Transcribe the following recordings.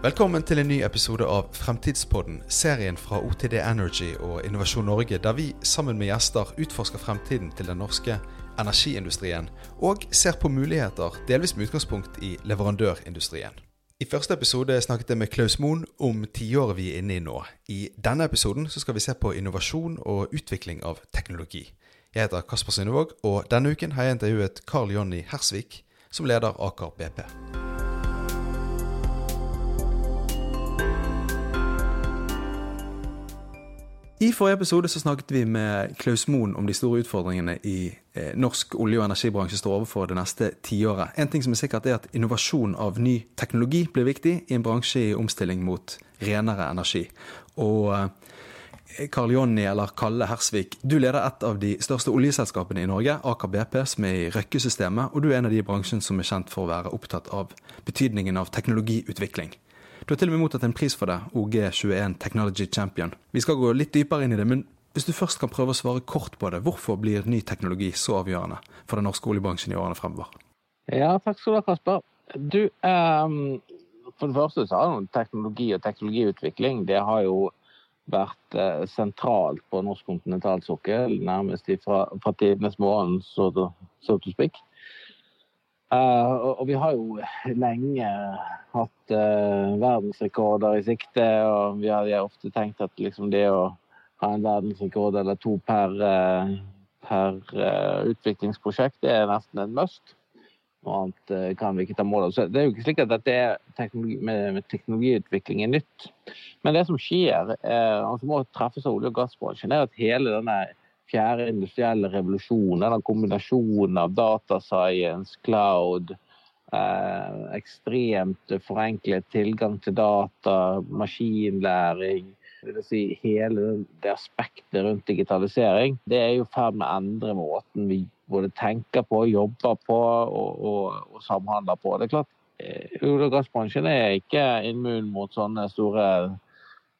Velkommen til en ny episode av Fremtidspodden, serien fra OTD Energy og Innovasjon Norge, der vi sammen med gjester utforsker fremtiden til den norske energiindustrien, og ser på muligheter, delvis med utgangspunkt i leverandørindustrien. I første episode snakket jeg med Klaus Moen om tiåret vi er inne i nå. I denne episoden skal vi se på innovasjon og utvikling av teknologi. Jeg heter Kasper Synnevåg, og denne uken har jeg intervjuet Carl Jonny Hersvik, som leder Aker BP. I forrige episode så snakket vi med Klaus Moen om de store utfordringene i eh, norsk olje- og energibransje står overfor det neste tiåret. En ting som er sikkert er at Innovasjon av ny teknologi blir viktig i en bransje i omstilling mot renere energi. Og eh, Karl Jonny, eller Kalle Hersvik, du leder et av de største oljeselskapene i Norge, Aker BP, som er i Røkke-systemet, og du er en av de i bransjen som er kjent for å være opptatt av betydningen av teknologiutvikling. Du har til og med mottatt en pris for det, OG21 Technology Champion. Vi skal gå litt dypere inn i det, men hvis du først kan prøve å svare kort på det, hvorfor blir ny teknologi så avgjørende for den norske oljebransjen i årene fremover? Ja, takk skal du ha, Kasper. Du, um, for det første så har teknologi og teknologiutvikling det har jo vært uh, sentralt på norsk kontinentalsokkel nærmest fra, fra tidenes morgen, så to, speak. Uh, og vi har jo lenge hatt uh, verdensrekorder i sikte, og vi har, ofte tenkt at liksom det å ha en verdensrekord eller to per, uh, per utviklingsprosjekt, det er nesten en must. Noe annet kan vi ikke ta mål av. Så det er jo ikke slik at dette er teknologi, med, med, teknologiutvikling er nytt. Men det som skjer, og som må treffes av olje- og gassbransjen, er at hele denne fjerde industrielle revolusjon, eller kombinasjonen av data science, cloud, eh, ekstremt forenklet tilgang til data, maskinlæring det vil si hele det aspektet rundt digitalisering, det er i ferd med å endre måten vi både tenker på, jobber på og, og, og samhandler på. Det er klart, eh, Olje- og gassbransjen er ikke immun mot sånne store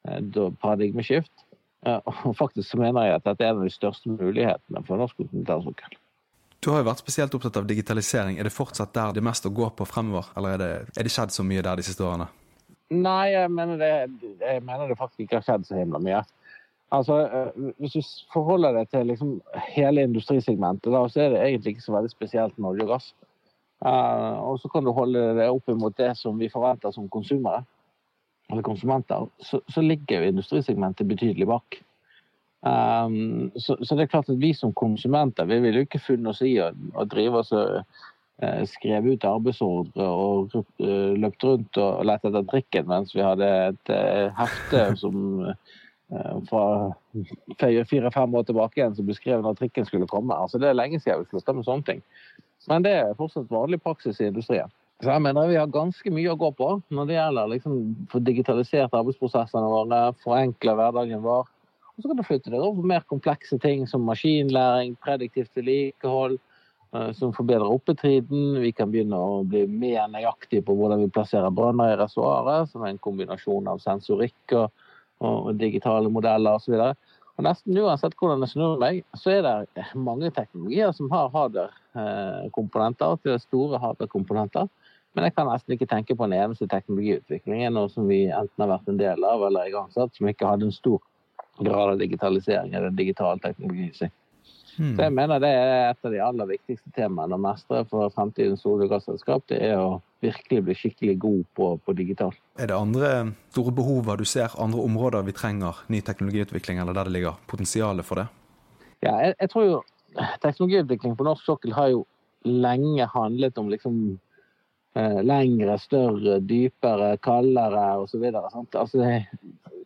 eh, paradigmeskift. Og faktisk så mener jeg at dette er en av de største mulighetene for norsk kontinentalsokkel. Du har jo vært spesielt opptatt av digitalisering. Er det fortsatt der det er mest å gå på fremover, eller er det, er det skjedd så mye der de siste årene? Nei, jeg mener det, jeg mener det faktisk ikke har skjedd så himla mye. Altså, eh, Hvis du forholder deg til liksom hele industrisegmentet, da, så er det egentlig ikke så veldig spesielt med olje og gass. Uh, og så kan du holde det opp mot det som vi forventer som konsumere eller konsumenter, så, så ligger jo industrisegmentet betydelig bak. Um, så, så, det er klart at vi som konsumenter vi vil jo ikke funne oss i å, å drive oss og uh, skrive ut arbeidsordre og uh, løpt rundt og lette etter drikken mens vi hadde et uh, hefte som fra fire-fem år tilbake igjen som beskrev når trikken skulle komme. Altså Det er lenge siden vi slutta med sånne ting. Men det er fortsatt vanlig praksis i industrien. Så jeg mener Vi har ganske mye å gå på når det gjelder liksom, for digitalisert arbeidsprosessene våre, forenkle hverdagen vår. Og så kan du flytte deg over mer komplekse ting som maskinlæring, prediktivt vedlikehold, uh, som forbedrer oppetiden. Vi kan begynne å bli mer nøyaktige på hvordan vi plasserer brønner i reservoaret, som er en kombinasjon av sensorikk og, og digitale modeller osv. Og nesten uansett hvordan jeg snur meg, så er det mange teknologier som har hardware-komponenter, til store hardware-komponenter. Men jeg kan nesten ikke tenke på en eneste teknologiutvikling noe som vi enten har vært en del av eller igangsatt, som ikke hadde en stor grad av digitalisering eller digital teknologi i seg. Hmm. Så jeg mener det er et av de aller viktigste temaene å mestre for fremtidens olje- og gasselskap. Det er å virkelig bli skikkelig god på, på digital. Er det andre store behover du ser, andre områder vi trenger ny teknologiutvikling, eller der det ligger potensialet for det? Ja, jeg, jeg tror jo teknologiutvikling på norsk sokkel har jo lenge handlet om liksom lengre, større, dypere, kaldere osv. Altså,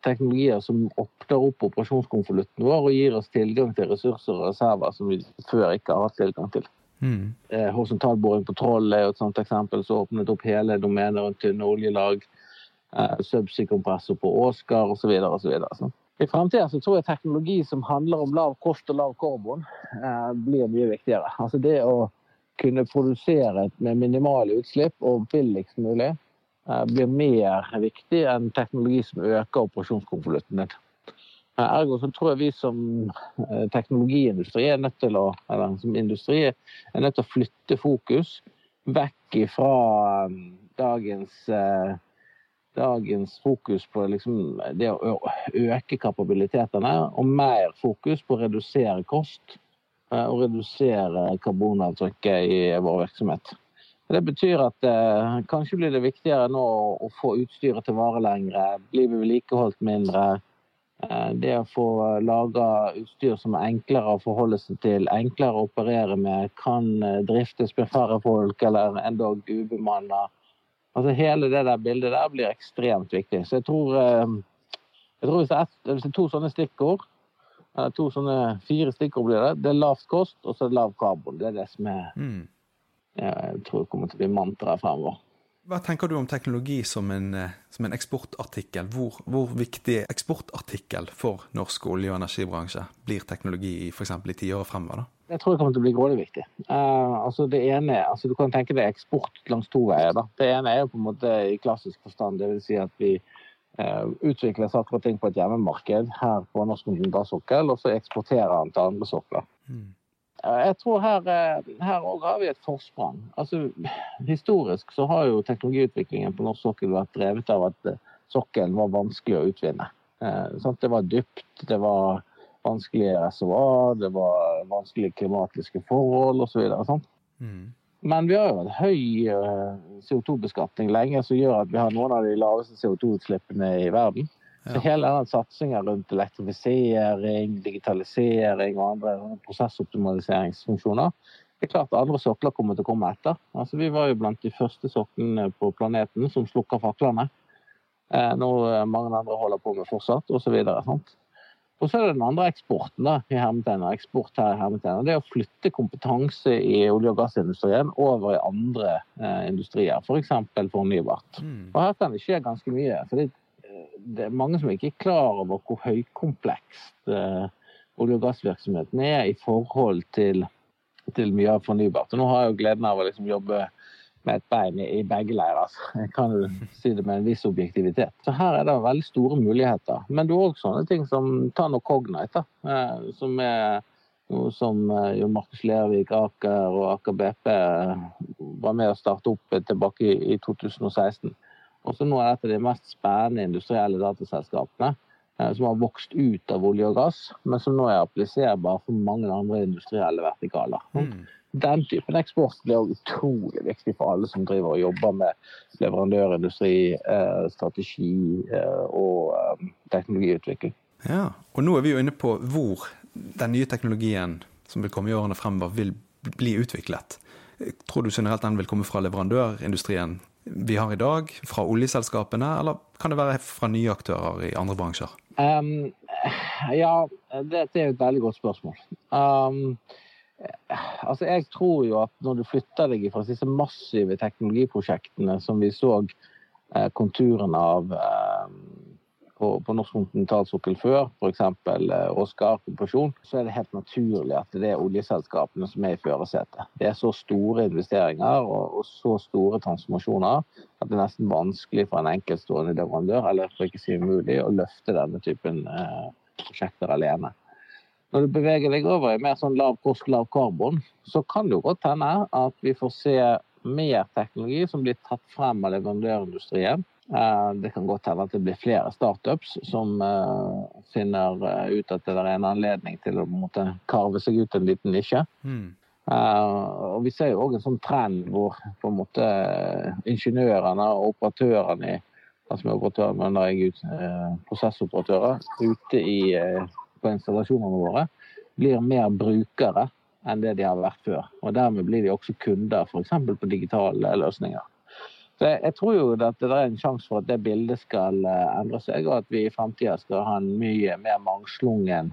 teknologier som åpner opp operasjonskonvolutten vår og gir oss tilgang til ressurser og reserver som vi før ikke har hatt tilgang til. Mm. Eh, Horisontalboring på Troll er et sånt eksempel som åpnet opp hele domenet rundt tynne oljelag. Eh, Subsea-kompressor på Åsgard osv. osv. I fremtiden så tror jeg teknologi som handler om lav kost og lav karbon, eh, blir mye viktigere. Altså det å kunne produsere med minimale utslipp og billigst mulig, eh, blir mer viktig enn teknologi som øker operasjonskonvolutten din. Eh, ergo så tror jeg vi som eh, teknologiindustri er nødt til å, eller som industri er nødt til å flytte fokus vekk fra dagens dagens fokus på liksom det å øke kapabilitetene, og mer fokus på å redusere kost eh, og redusere karbonavtrykket i vår virksomhet. Det betyr at eh, kanskje blir det viktigere nå å få utstyret til vare lengre, blir vedlikeholdt mindre. Eh, det å få laga utstyr som er enklere å forholde seg til, enklere å operere med, kan eh, driftes med færre folk eller endog ubemanna. Altså hele det der bildet der blir ekstremt viktig. Så jeg tror, eh, jeg tror hvis, det er, hvis, det er, to sånne stikkord, to sånne fire stikkord blir det, det er lavt kost og så er det lav karbon. Det er det som er, mm. jeg tror kommer til å bli mantraet fremover. Hva tenker du om teknologi som en, eh, som en eksportartikkel? Hvor, hvor, viktig eksportartikkel for norsk olje- og energibransje blir teknologi i f.eks. i tiåret fremover? da? Jeg tror det kommer til å bli grådig viktig. Uh, altså det ene, altså Du kan tenke deg eksport langs to veier. da. Det ene er jo på en måte i klassisk forstand. Dvs. Si at vi utvikler saker og ting på et hjemmemarked her på norsk kontinentalsokkel, og så eksporterer den til andre sokler. Mm. Uh, jeg tror her, her har vi et forsprang. Altså, historisk så har jo teknologiutviklingen på norsk sokkel vært drevet av at sokkelen var vanskelig å utvinne. det var dypt, det var vanskelige reservoar, det var vanskelige klimatiske forhold osv. Mm. Men vi har jo en høy eh, CO2-beskatning lenge som gjør at vi har noen av de laveste CO2-utslippene i verden. Så hele den satsinga rundt elektrifisering, digitalisering og andre prosessoptimaliseringsfunksjoner det er klart andre sokler kommer til å komme etter. Altså, vi var jo blant de første soklene på planeten som slukka faklene. Eh, noe mange andre holder på med fortsatt, osv. Og så er det den andre eksporten, da, i hermetegner, eksport her i hermetegner. Det er å flytte kompetanse i olje- og gassindustrien over i andre eh, industrier, f.eks. For fornybart. Mm. Og her kan det skje ganske mye. for det, eh, det, er mange som ikke er klar over hvor høykomplekst eh, olje- og gassvirksomheten er i forhold til, til mye av fornybart. Og nå har jeg jo gleden av å liksom jobbe med et bein i, begge leirer. Jeg kan jo si det med en viss objektivitet. Så her er det veldig store muligheter. Men du har òg sånne ting som Tann og Cognite, eh, som er noe som eh, Jo Markus Lervik, Aker og Aker BP eh, var med å starte opp tilbake i 2016. Og så nå er dette de mest spennende industrielle dataselskapene som har vokst ut av olje og gass, men som nå er appliserbar for mange andre industrielle vertikaler. Mm den typen eksport blir utrolig viktig for alle som driver og jobber med leverandørindustri, eh, strategi eh, og eh, teknologiutvikling. Ja, og nå er vi jo inne på hvor den nye teknologien som vil komme i årene fremover, vil bli utviklet. Tror du generelt den vil komme fra leverandørindustrien vi har i dag, fra oljeselskapene, eller kan det være fra nye aktører i andre bransjer? Um, ja, det, det, er et veldig godt spørsmål. Um, Altså, jeg tror jo at når du flytter deg fra disse massive teknologiprosjektene som vi så eh, konturene av eh, på, på norsk kontinentalsokkel før, f.eks. Eh, Oscar-kompresjon, så er det helt naturlig at det er oljeselskapene som er i førersetet. Det er så store investeringer og, og, så store transformasjoner at det er nesten vanskelig for en enkeltstående leverandør, eller for ikke å si umulig, å løfte denne typen eh, prosjekter alene. Når du beveger deg over i mer sånn lav kost, lav karbon, så kan det jo godt hende at vi får se mer teknologi som blir tatt frem av leverandørindustrien. Eh, det kan godt hende at det blir flere startups som eh, finner eh, ut at det er en anledning til å måte, karve seg ut en liten nisje. Mm. og Vi ser jo òg en sånn trend hvor på en måte ingeniørene og operatørene altså med operatørene mener jeg ut, prosessoperatører ute i på installasjonene våre, blir mer brukere enn det de har vært før. Og Dermed blir de også kunder, f.eks. på digitale løsninger. Så jeg, jeg, tror jo at det er en sjanse for at det bildet skal uh, endre seg, og at vi i framtida skal ha en mye mer mangslungen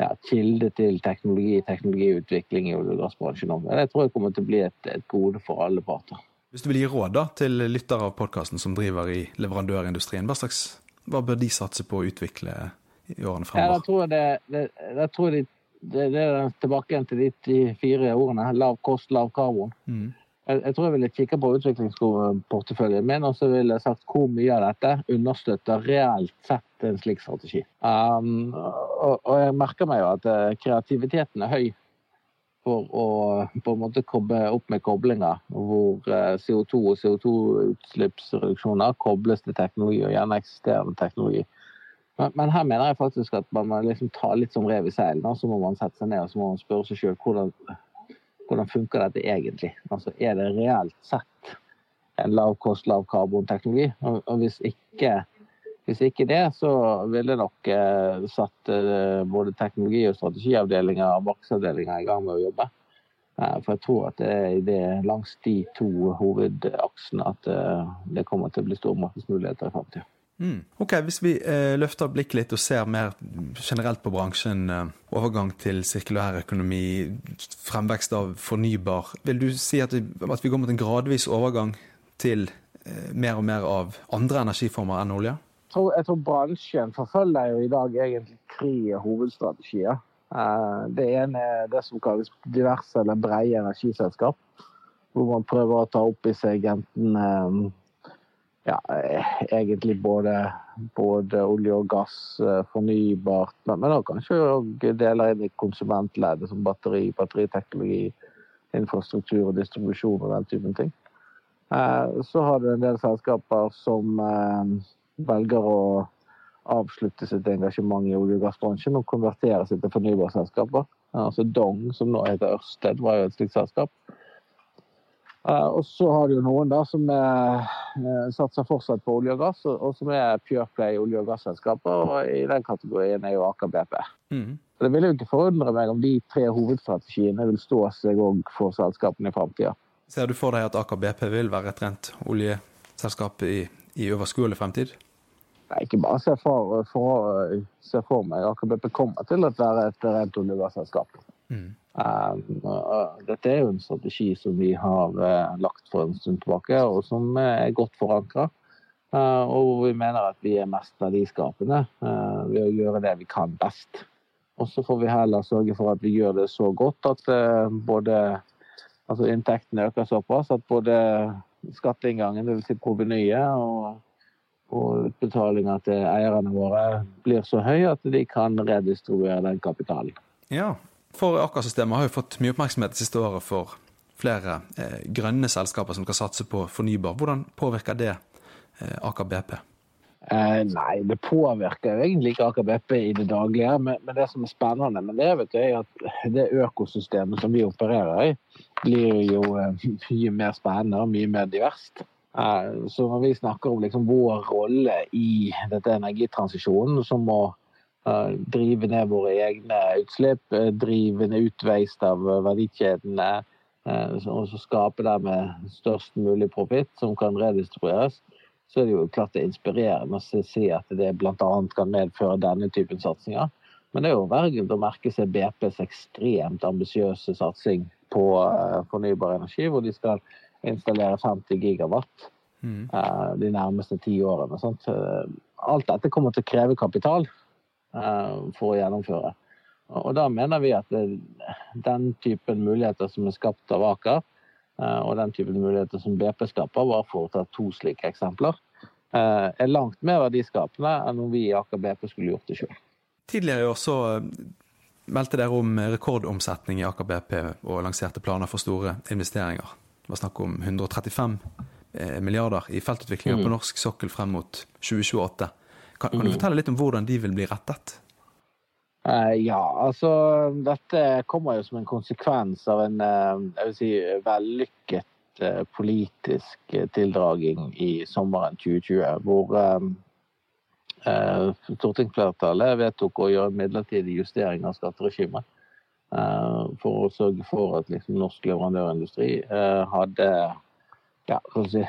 ja, kilde til teknologi, teknologiutvikling i olje- og gassbransjen. Det tror jeg kommer til å bli et, et, gode for alle parter. Hvis du vil gi råd da, til lyttere av podkasten som driver i leverandørindustrien, hva, slags, hva bør de satse på å utvikle i årene fremover? Ja, da tror jeg det, det, jeg tror de, det, det er tilbake igjen til de, fire ordene. Lav kost, lav karbon. Mm. Jeg, jeg, tror jeg ville kikke på utviklingsporteføljen min og så ville jeg sagt hvor mye av dette understøtter reelt sett en slik strategi. Um, og, og, jeg merker meg jo at uh, kreativiteten er høy for å på en måte komme opp med koblinger hvor CO2 og CO2-utslippsreduksjoner kobles til teknologi, og gjerne eksisterende teknologi. Men, men, her mener jeg faktisk at man må liksom ta litt som rev i seilene. Så må man sette seg ned og så må man spørre seg sjøl hvordan, hvordan funker dette egentlig? Altså, Er det reelt sett en lav kost, lav karbon-teknologi? Og, og hvis, ikke, hvis, ikke, det, så ville nok eh, satt eh, både teknologi- og strategiavdelinger og markedsavdelinger i gang med å jobbe. Eh, for jeg tror at det er det, langs de to hovedaksene at eh, det kommer til å bli store markedsmuligheter i framtida. Mm. Ok, Hvis vi eh, løfter blikket litt og ser mer generelt på bransjen, eh, overgang til sirkulær økonomi, fremvekst av fornybar, vil du si at vi, at vi går mot en gradvis overgang til eh, mer og mer av andre energiformer enn olje? Jeg tror, jeg tror bransjen forfølger jo i dag egentlig tre hovedstrategier. Eh, det ene er det som kalles diverse eller brede energiselskap. Hvor man prøver å ta opp i seg enten eh, ja, egentlig både, både, olje og gass, eh, fornybart, men, men også kanskje òg deler inn i konsumentleddet som batteri, batteriteknologi, infrastruktur og distribusjon og den typen ting. Eh, så har du en del selskaper som eh, velger å avslutte sitt engasjement i olje- og gassbransjen og konvertere seg til fornybarselskaper. Altså Dong, som nå heter Ørsted, var jo et slikt selskap. Uh, og så har du jo noen da som er, uh, satser fortsatt på olje og gass, og, som er pure play olje- og gasselskaper. Og i den kategorien er jo Aker BP. Mm. Det vil jo ikke forundre meg om de tre hovedstrategiene vil stå seg òg for selskapene i framtida. Ser du for deg at Aker BP vil være et rent oljeselskap i, i overskuelig fremtid? Nei, ikke bare se for, for, se for meg. Aker BP kommer til å være et rent olje- og gasselskap. Mm. Um, dette er jo en strategi som vi har uh, lagt for en stund tilbake, og som er godt forankra. Og og vi mener at vi er mest verdiskapende uh, ved å gjøre det vi kan best. Og så får vi heller sørge for at vi gjør det så godt at både altså inntektene øker såpass at både skatteinngangen, dvs. Si provenyet, og, og utbetalinga til eierne våre blir så høy at de kan redistribuere den kapitalen. Ja, for Aker-systemet har jo fått mye oppmerksomhet det siste året for flere eh, grønne selskaper som skal satse på fornybar. Hvordan påvirker det eh, Aker BP? Eh, nei, det påvirker jo egentlig ikke Aker BP i det daglige. Men, men, det som er spennende med det, vet du, er at det økosystemet som vi opererer i, blir jo eh, mye mer spennende og mye mer diverst. Eh, så når vi snakker om liksom vår rolle i dette energitransisjonen, så må drive ned våre egne utslipp, eh, drive ned utveist av verdikjedene, eh, og så skape dermed størst mulig profitt som kan redistribueres, så er det jo klart det er inspirerende å si at det bl.a. kan medføre denne typen satsinger. Men det er jo vergent å merke seg BPs ekstremt ambisiøse satsing på eh, fornybar energi, hvor de skal installere 50 gigawatt mm. de nærmeste ti årene. Sant? Alt dette kommer til å kreve kapital. Eh, for å gjennomføre. Og Da mener vi at den typen muligheter som er skapt av Aker, eh, og den typen muligheter som BP skaper, bare for å ta to slike eksempler, eh, er langt mer verdiskapende enn om vi i Aker BP skulle gjort det sjøl. Tidligere i år så meldte dere om rekordomsetning i Aker BP og lanserte planer for store investeringer. Det var snakk om 135 milliarder i feltutviklinger mm. på norsk sokkel frem mot 2028. Kan, kan, du mm. fortelle litt om hvordan de vil bli rettet? Uh, ja, altså dette kommer jo som en konsekvens av en uh, jeg vil si, vellykket uh, politisk tildraging i sommeren 2020. Hvor stortingsflertallet vedtok å gjøre midlertidig justering av skatteregimet. for å sørge for at liksom, norsk leverandørindustri hadde ja, si,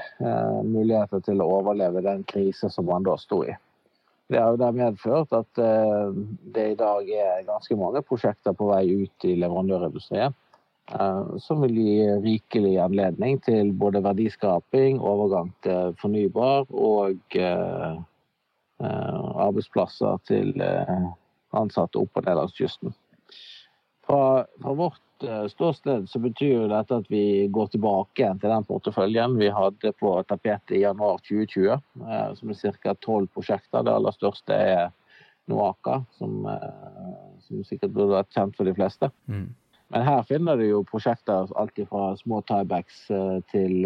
muligheter til å overleve den krisen som man da sto i. Det har jo da medført at eh, det i dag er ganske mange prosjekter på vei ut i leverandørindustrien. Eh, som vil gi rikelig anledning til både verdiskaping, overgang til fornybar og eh, arbeidsplasser til ansatte opp og ned langs kysten. Fra, fra vårt Eh, ståsted så betyr jo dette at vi går tilbake til den porteføljen vi hadde på tapetet i januar 2020, eh, som er ca. tolv prosjekter. Det aller største er Noaka, som, eh, som, sikkert burde vært kjent for de fleste. Mm. Men her finner du jo prosjekter alt fra små tiebacks til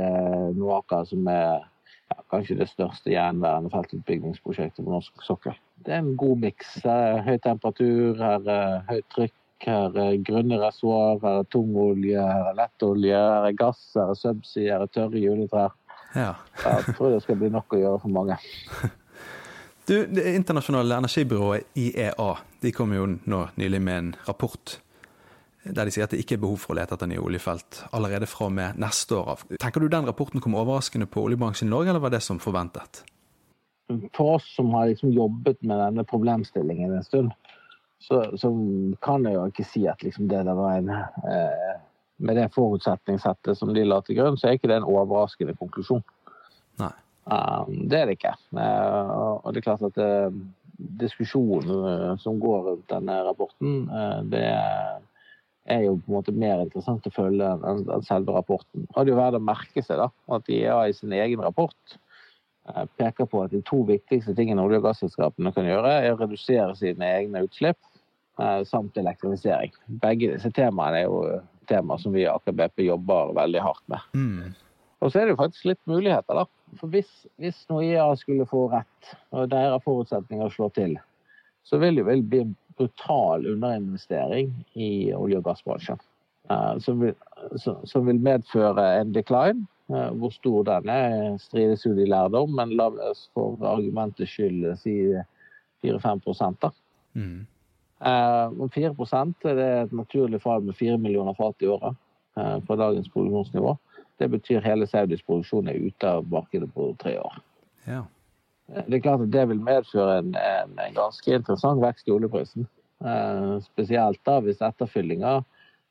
Noaka, som er ja, kanskje det største gjenværende feltutbyggingsprosjektet på norsk sokkel. Det er en god miks. Høy temperatur, her er høyt trykk, her er grønne reservoar, her er tungolje, her er lettolje, her er gass, her er subsea, her er tørre juletrær. Ja. Jeg tror det skal bli nok å gjøre for mange. Du, Det internasjonale energibyrået IEA de kom jo nå nylig med en rapport der de sier at det ikke er behov for å lete etter nye oljefelt allerede fra og med neste år av. Tenker du den rapporten kom overraskende på oljebransjen i Norge, eller var det som forventet? For oss som har liksom jobbet med denne problemstillingen en stund, så, så kan jeg jo ikke si at liksom det der var en eh, Med det forutsetningssettet som de la til grunn, så er ikke det en overraskende konklusjon. Nei. Um, det er det ikke. Uh, og det er klart at uh, diskusjonen uh, som går rundt denne rapporten, det er jo på en måte mer interessant å følge enn selve rapporten. Og det er jo verdt å merke seg da, at IA i sin egen rapport eh, peker på at de to viktigste tingene olje- og gasselskapene kan gjøre, er å redusere sine egne utslipp eh, samt elektrifisering. Begge disse temaene er jo temaer som vi i Aker BP jobber veldig hardt med. Mm. Og så er det jo faktisk litt muligheter, da. For hvis, hvis Noia skulle få rett, og deres forutsetninger slår til, så vil det vel bli en brutal underinvestering i olje- og gassbransjen. Uh, som, vil, som, vil, medføre en decline. Uh, hvor stor den er, strides jo de lærde om, men la oss for argumentets skyld si 4-5 da. Mm. Uh, 4 er det et naturlig fall med 4 millioner fat i året på dagens produksjonsnivå. Det betyr hele Saudis produksjon er ute av markedet på tre år. Ja. Det er klart at det vil medføre en, en, en ganske interessant vekst i oljeprisen. Eh, spesielt da hvis etterfyllinga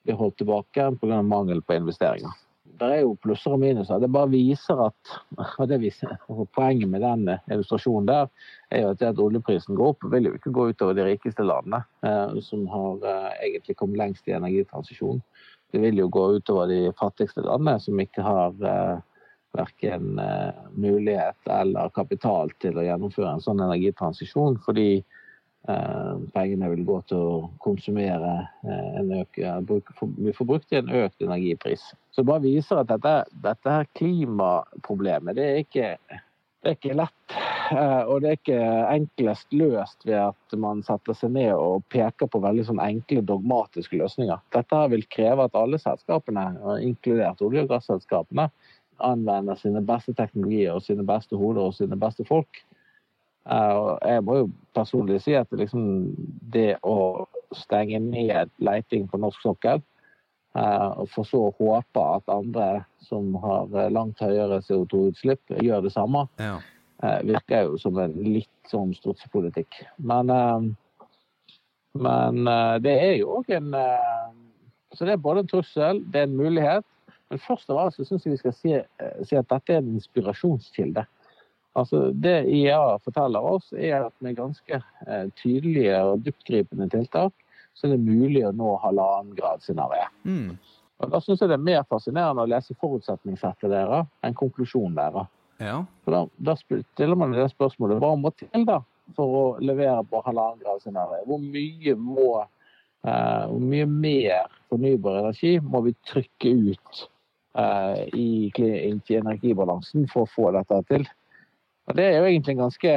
blir holdt tilbake pga. mangel på investeringer. Det er jo plusser og minuser. Det bare viser at og det viser, og Poenget med den illustrasjonen der er jo at det at oljeprisen går opp, vil jo ikke gå utover de rikeste landene, eh, som har eh, egentlig kommet lengst i energitransisjonen. Det vil jo gå utover de fattigste landene, som ikke har eh, verken eh, mulighet eller kapital til å gjennomføre en sånn energitransisjon, fordi eh, pengene vil gå til å konsumere eh, en øk, Vi får brukt i en økt energipris. Så det bare viser at dette, dette her klimaproblemet det er, ikke, det er ikke lett. Og det er ikke enklest løst ved at man setter seg ned og peker på veldig sånn enkle, dogmatiske løsninger. Dette vil kreve at alle selskapene, inkludert olje- og gasselskapene, anvender sine beste teknologier og sine beste hoder og sine beste folk. Eh, jeg må jo personlig si at liksom det å stenge ned leiting på norsk sokkel, eh, og for så å håpe at andre som har eh, langt høyere CO2-utslipp, gjør det samme, ja. virker jo som en litt sånn strutsepolitikk. Men, men det er jo òg en Så det er både en trussel, det er en mulighet, men først av alt så syns jeg vi skal si, si, at dette er en inspirasjonskilde. Altså, det IEA forteller oss, er at med ganske eh, tydelige og dyptgripende tiltak, så er det mulig å nå halvannnengradscenarioet. Mm. Og Da syns jeg det er mer fascinerende å lese forutsetningssettet deres enn konklusjonen deres. Ja. For da, da, stiller man det spørsmålet hva må til da for å levere på halvannengradscenarioet? Hvor mye må uh, hvor mye mer fornybar energi må vi trykke ut Eh, i, i energibalansen for å få dette til. Og det er jo egentlig ganske,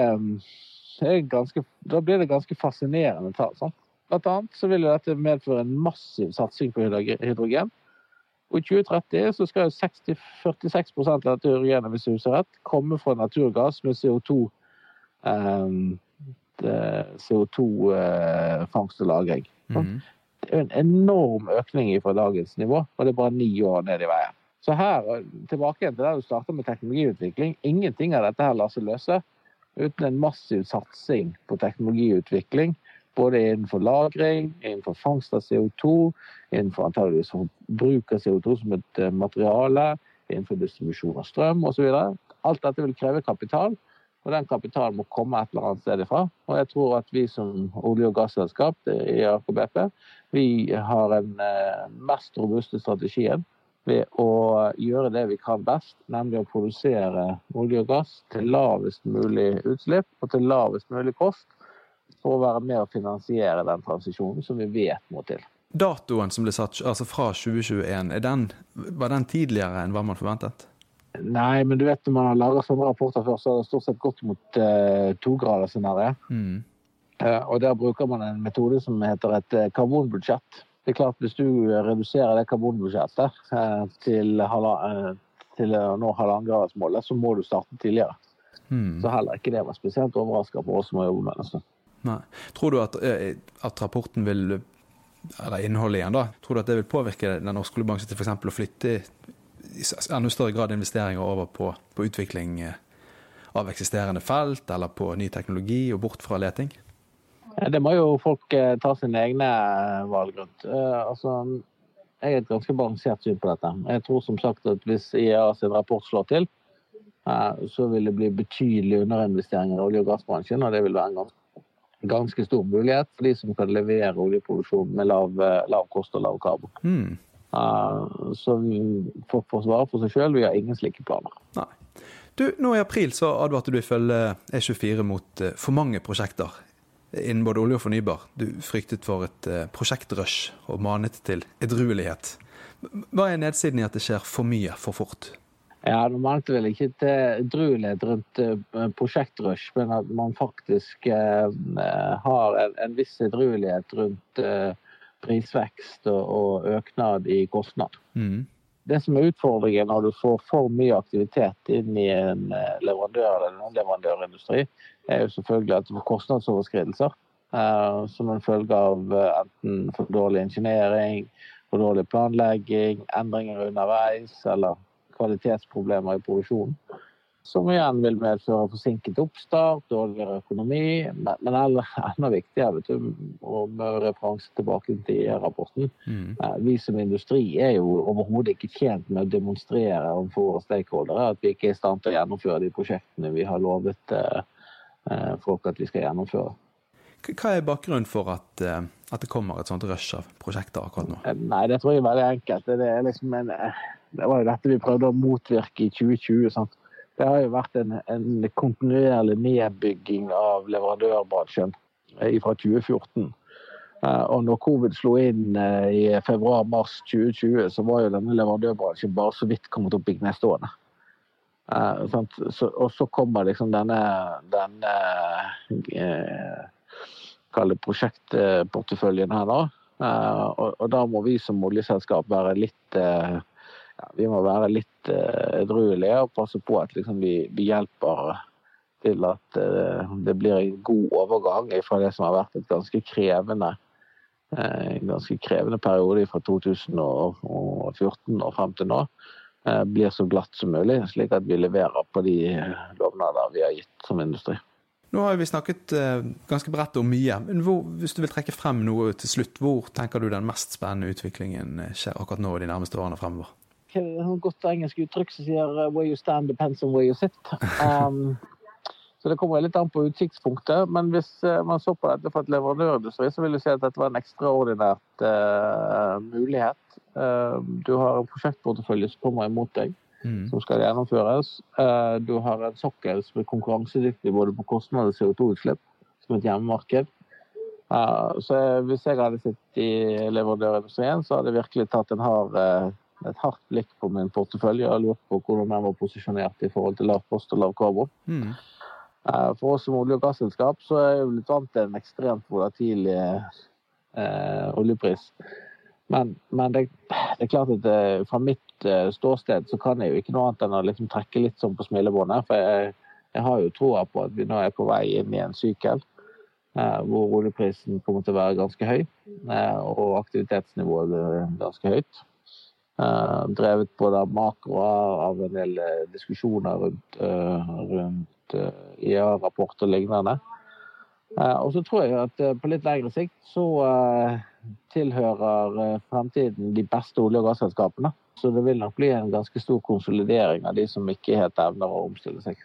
ganske Da blir det ganske fascinerende tall. Sant? Blant annet så vil dette medføre en massiv satsing på hydrogen. Og I 2030 så skal jo 46% av dette hydrogenet hvis jeg husker rett, komme fra naturgass med CO2 um, CO2-fangst og -lagring. Mm. Det er en enorm økning fra dagens nivå, og det er bare ni år ned i veien. Så her, tilbake igjen til der du starta med teknologiutvikling. Ingenting av dette her lar seg løse uten en massiv satsing på teknologiutvikling. Både innenfor lagring, innenfor fangst av CO2, innenfor antageligvis bruk av CO2 som et eh, materiale, innenfor distribusjon av strøm osv. Alt dette vil kreve kapital, og den kapitalen må komme et eller annet sted ifra. Og jeg tror at vi som olje- og gasselskap i AKBP, vi har den eh, mest robuste strategien ved å gjøre det vi kan best, nemlig å produsere olje og gass til lavest mulig utslipp og til lavest mulig kost, for å være med å finansiere den transisjonen som vi vet må til. Datoen som ble satt, altså fra 2021, den, var den tidligere enn hva man forventet? Nei, men du vet når man har laga sånne rapporter før, så har det stort sett gått mot uh, togradersscenarioet. Mm. Uh, og der bruker man en metode som heter et uh, karbonbudsjett. Det er klart Hvis du reduserer det karbonbudsjettet uh, til, til, å nå halvannengradersmålet, så må du starte tidligere. Hmm. Så heller ikke det var spesielt overraska for oss som har jobbet med det. Nei. Tror du at, at rapporten vil eller innholdet igjen, da. Tror du at det vil påvirke den norske oljebransjen til f.eks. å flytte i enda større grad investeringer over på, på, utvikling eh, av eksisterende felt, eller på ny teknologi, og bort fra leting? Det må jo folk eh, ta sine egne eh, valg rundt. Altså, jeg har et ganske balansert syn på dette. Jeg tror som sagt at hvis IEA sin rapport slår til, så vil det bli betydelige underinvesteringer i olje- og gassbransjen, og det vil være en ganske stor mulighet for de som kan levere oljeproduksjon med lav, lav kost og lav karbon. Mm. Uh, så for, å svare for seg sjøl, vi har ingen slike planer. Nei. Du, nå I april så advarte du ifølge E24 mot for mange prosjekter innen både olje og fornybar. Du fryktet for et uh, prosjektrush og manet til edruelighet. Hva er nedsiden i at det skjer for mye for fort? Ja, Nå mente vel ikke til edruelighet rundt uh, prosjektrush, men at man faktisk uh, har en, en, viss edruelighet rundt prisvekst og, og øknad i kostnad. Mm. Det som er utfordringen når du får for mye aktivitet inn i en leverandør eller en leverandørindustri, er jo selvfølgelig at du får kostnadsoverskridelser. som en følge av enten for dårlig ingeniering, for dårlig planlegging, endringer underveis eller kvalitetsproblemer i produksjonen. Som igjen vil medføre forsinket oppstart, dårligere økonomi. Men enda viktigere, vet du, og med referanse tilbake til rapporten, mm. Eh, vi som industri er jo overhodet ikke tjent med å demonstrere overfor våre stakeholdere at vi ikke er i stand til å gjennomføre de prosjektene vi har lovet eh, eh, folk at vi skal gjennomføre. Hva er bakgrunnen for at, at, det kommer et sånt rush av prosjekter akkurat nå? Nei, Det tror jeg er veldig enkelt. Det liksom en det var jo dette vi prøvde å motvirke i 2020. Sant? Det har jo vært en, en kontinuerlig nedbygging av leverandørbransjen eh, fra 2014. Eh, og når covid slo inn eh, i februar-mars 2020, så var jo denne leverandørbransjen bare så vidt kommet opp i knestående. Og så kommer liksom denne, denne Kall prosjektporteføljen her, da. Og, da må vi som oljeselskap være litt ja, vi må være litt uh, edruelige og passe på at liksom, vi, vi, hjelper til at uh, det blir en god overgang fra det som har vært et ganske krevende uh, en ganske krevende periode fra 2014 og frem til nå. Blir så glatt som mulig, slik at vi leverer på de lovnader vi har gitt som industri. Nå har vi snakket ganske bredt om mye, men hvor, hvis du vil trekke frem noe til slutt, hvor tenker du den mest spennende utviklingen skjer akkurat nå og de nærmeste årene fremover? Et godt engelsk uttrykk som sier uh, 'where you stand depends on where you sit'. Um, så det kommer litt an på utsiktspunktet. Men hvis uh, man så på dette for et leverandørindustri, så vil du si at dette var en ekstraordinært uh, mulighet. Uh, du har en prosjektportefølje som kommer imot deg, mm. som skal gjennomføres. Uh, du har en sokkel som er konkurransedyktig både på kostnad og CO2-utslipp, som et hjemmemarked. Så hvis jeg hadde sittet i leverandørindustrien, så hadde jeg virkelig tatt en hard et hardt blikk på min portefølje og lurt på hvordan den var posisjonert i forhold til lav post og lav karbon. Mm. Eh, for oss som olje- og gasselskap så er jeg blitt vant til en ekstremt volatil eh, oljepris. Men, men det, det, er klart at det, eh, fra mitt eh, ståsted så kan jeg jo ikke noe annet enn å liksom trekke litt sånn på smilebåndet. For jeg, jeg, har jo troa på at vi nå er på vei inn i en sykkel eh, hvor oljeprisen kommer til å være ganske høy. Eh, og aktivitetsnivået ganske høyt. Uh, drevet både av av en del uh, diskusjoner rundt, uh, rundt IA-rapport og lignende. og så tror jeg at på litt lengre sikt så tilhører fremtiden de beste olje- og gasselskapene. Så det vil nok bli en ganske stor konsolidering av de som ikke helt evner å omstille seg.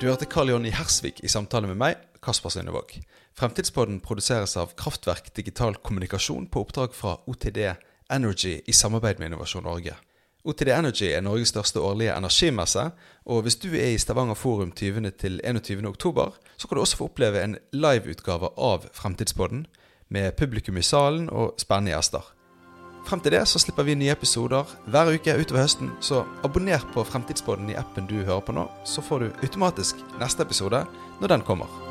Du hørte Karl Jonny Hersvik i samtale med meg, Kasper Synnevåg. Fremtidspodden produseres av Kraftverk digital kommunikasjon på oppdrag fra OTD Energy i samarbeid med Innovasjon Norge. OTD Energy er Norges største årlige energimesse, og hvis du er i Stavanger Forum 20. til 21. oktober, så kan du også få oppleve en liveutgave av Fremtidspodden, med publikum i salen og spennende gjester. Frem til det så slipper vi nye episoder hver uke utover høsten, så abonner på Fremtidspodden i appen du hører på nå, så får du automatisk neste episode når den kommer.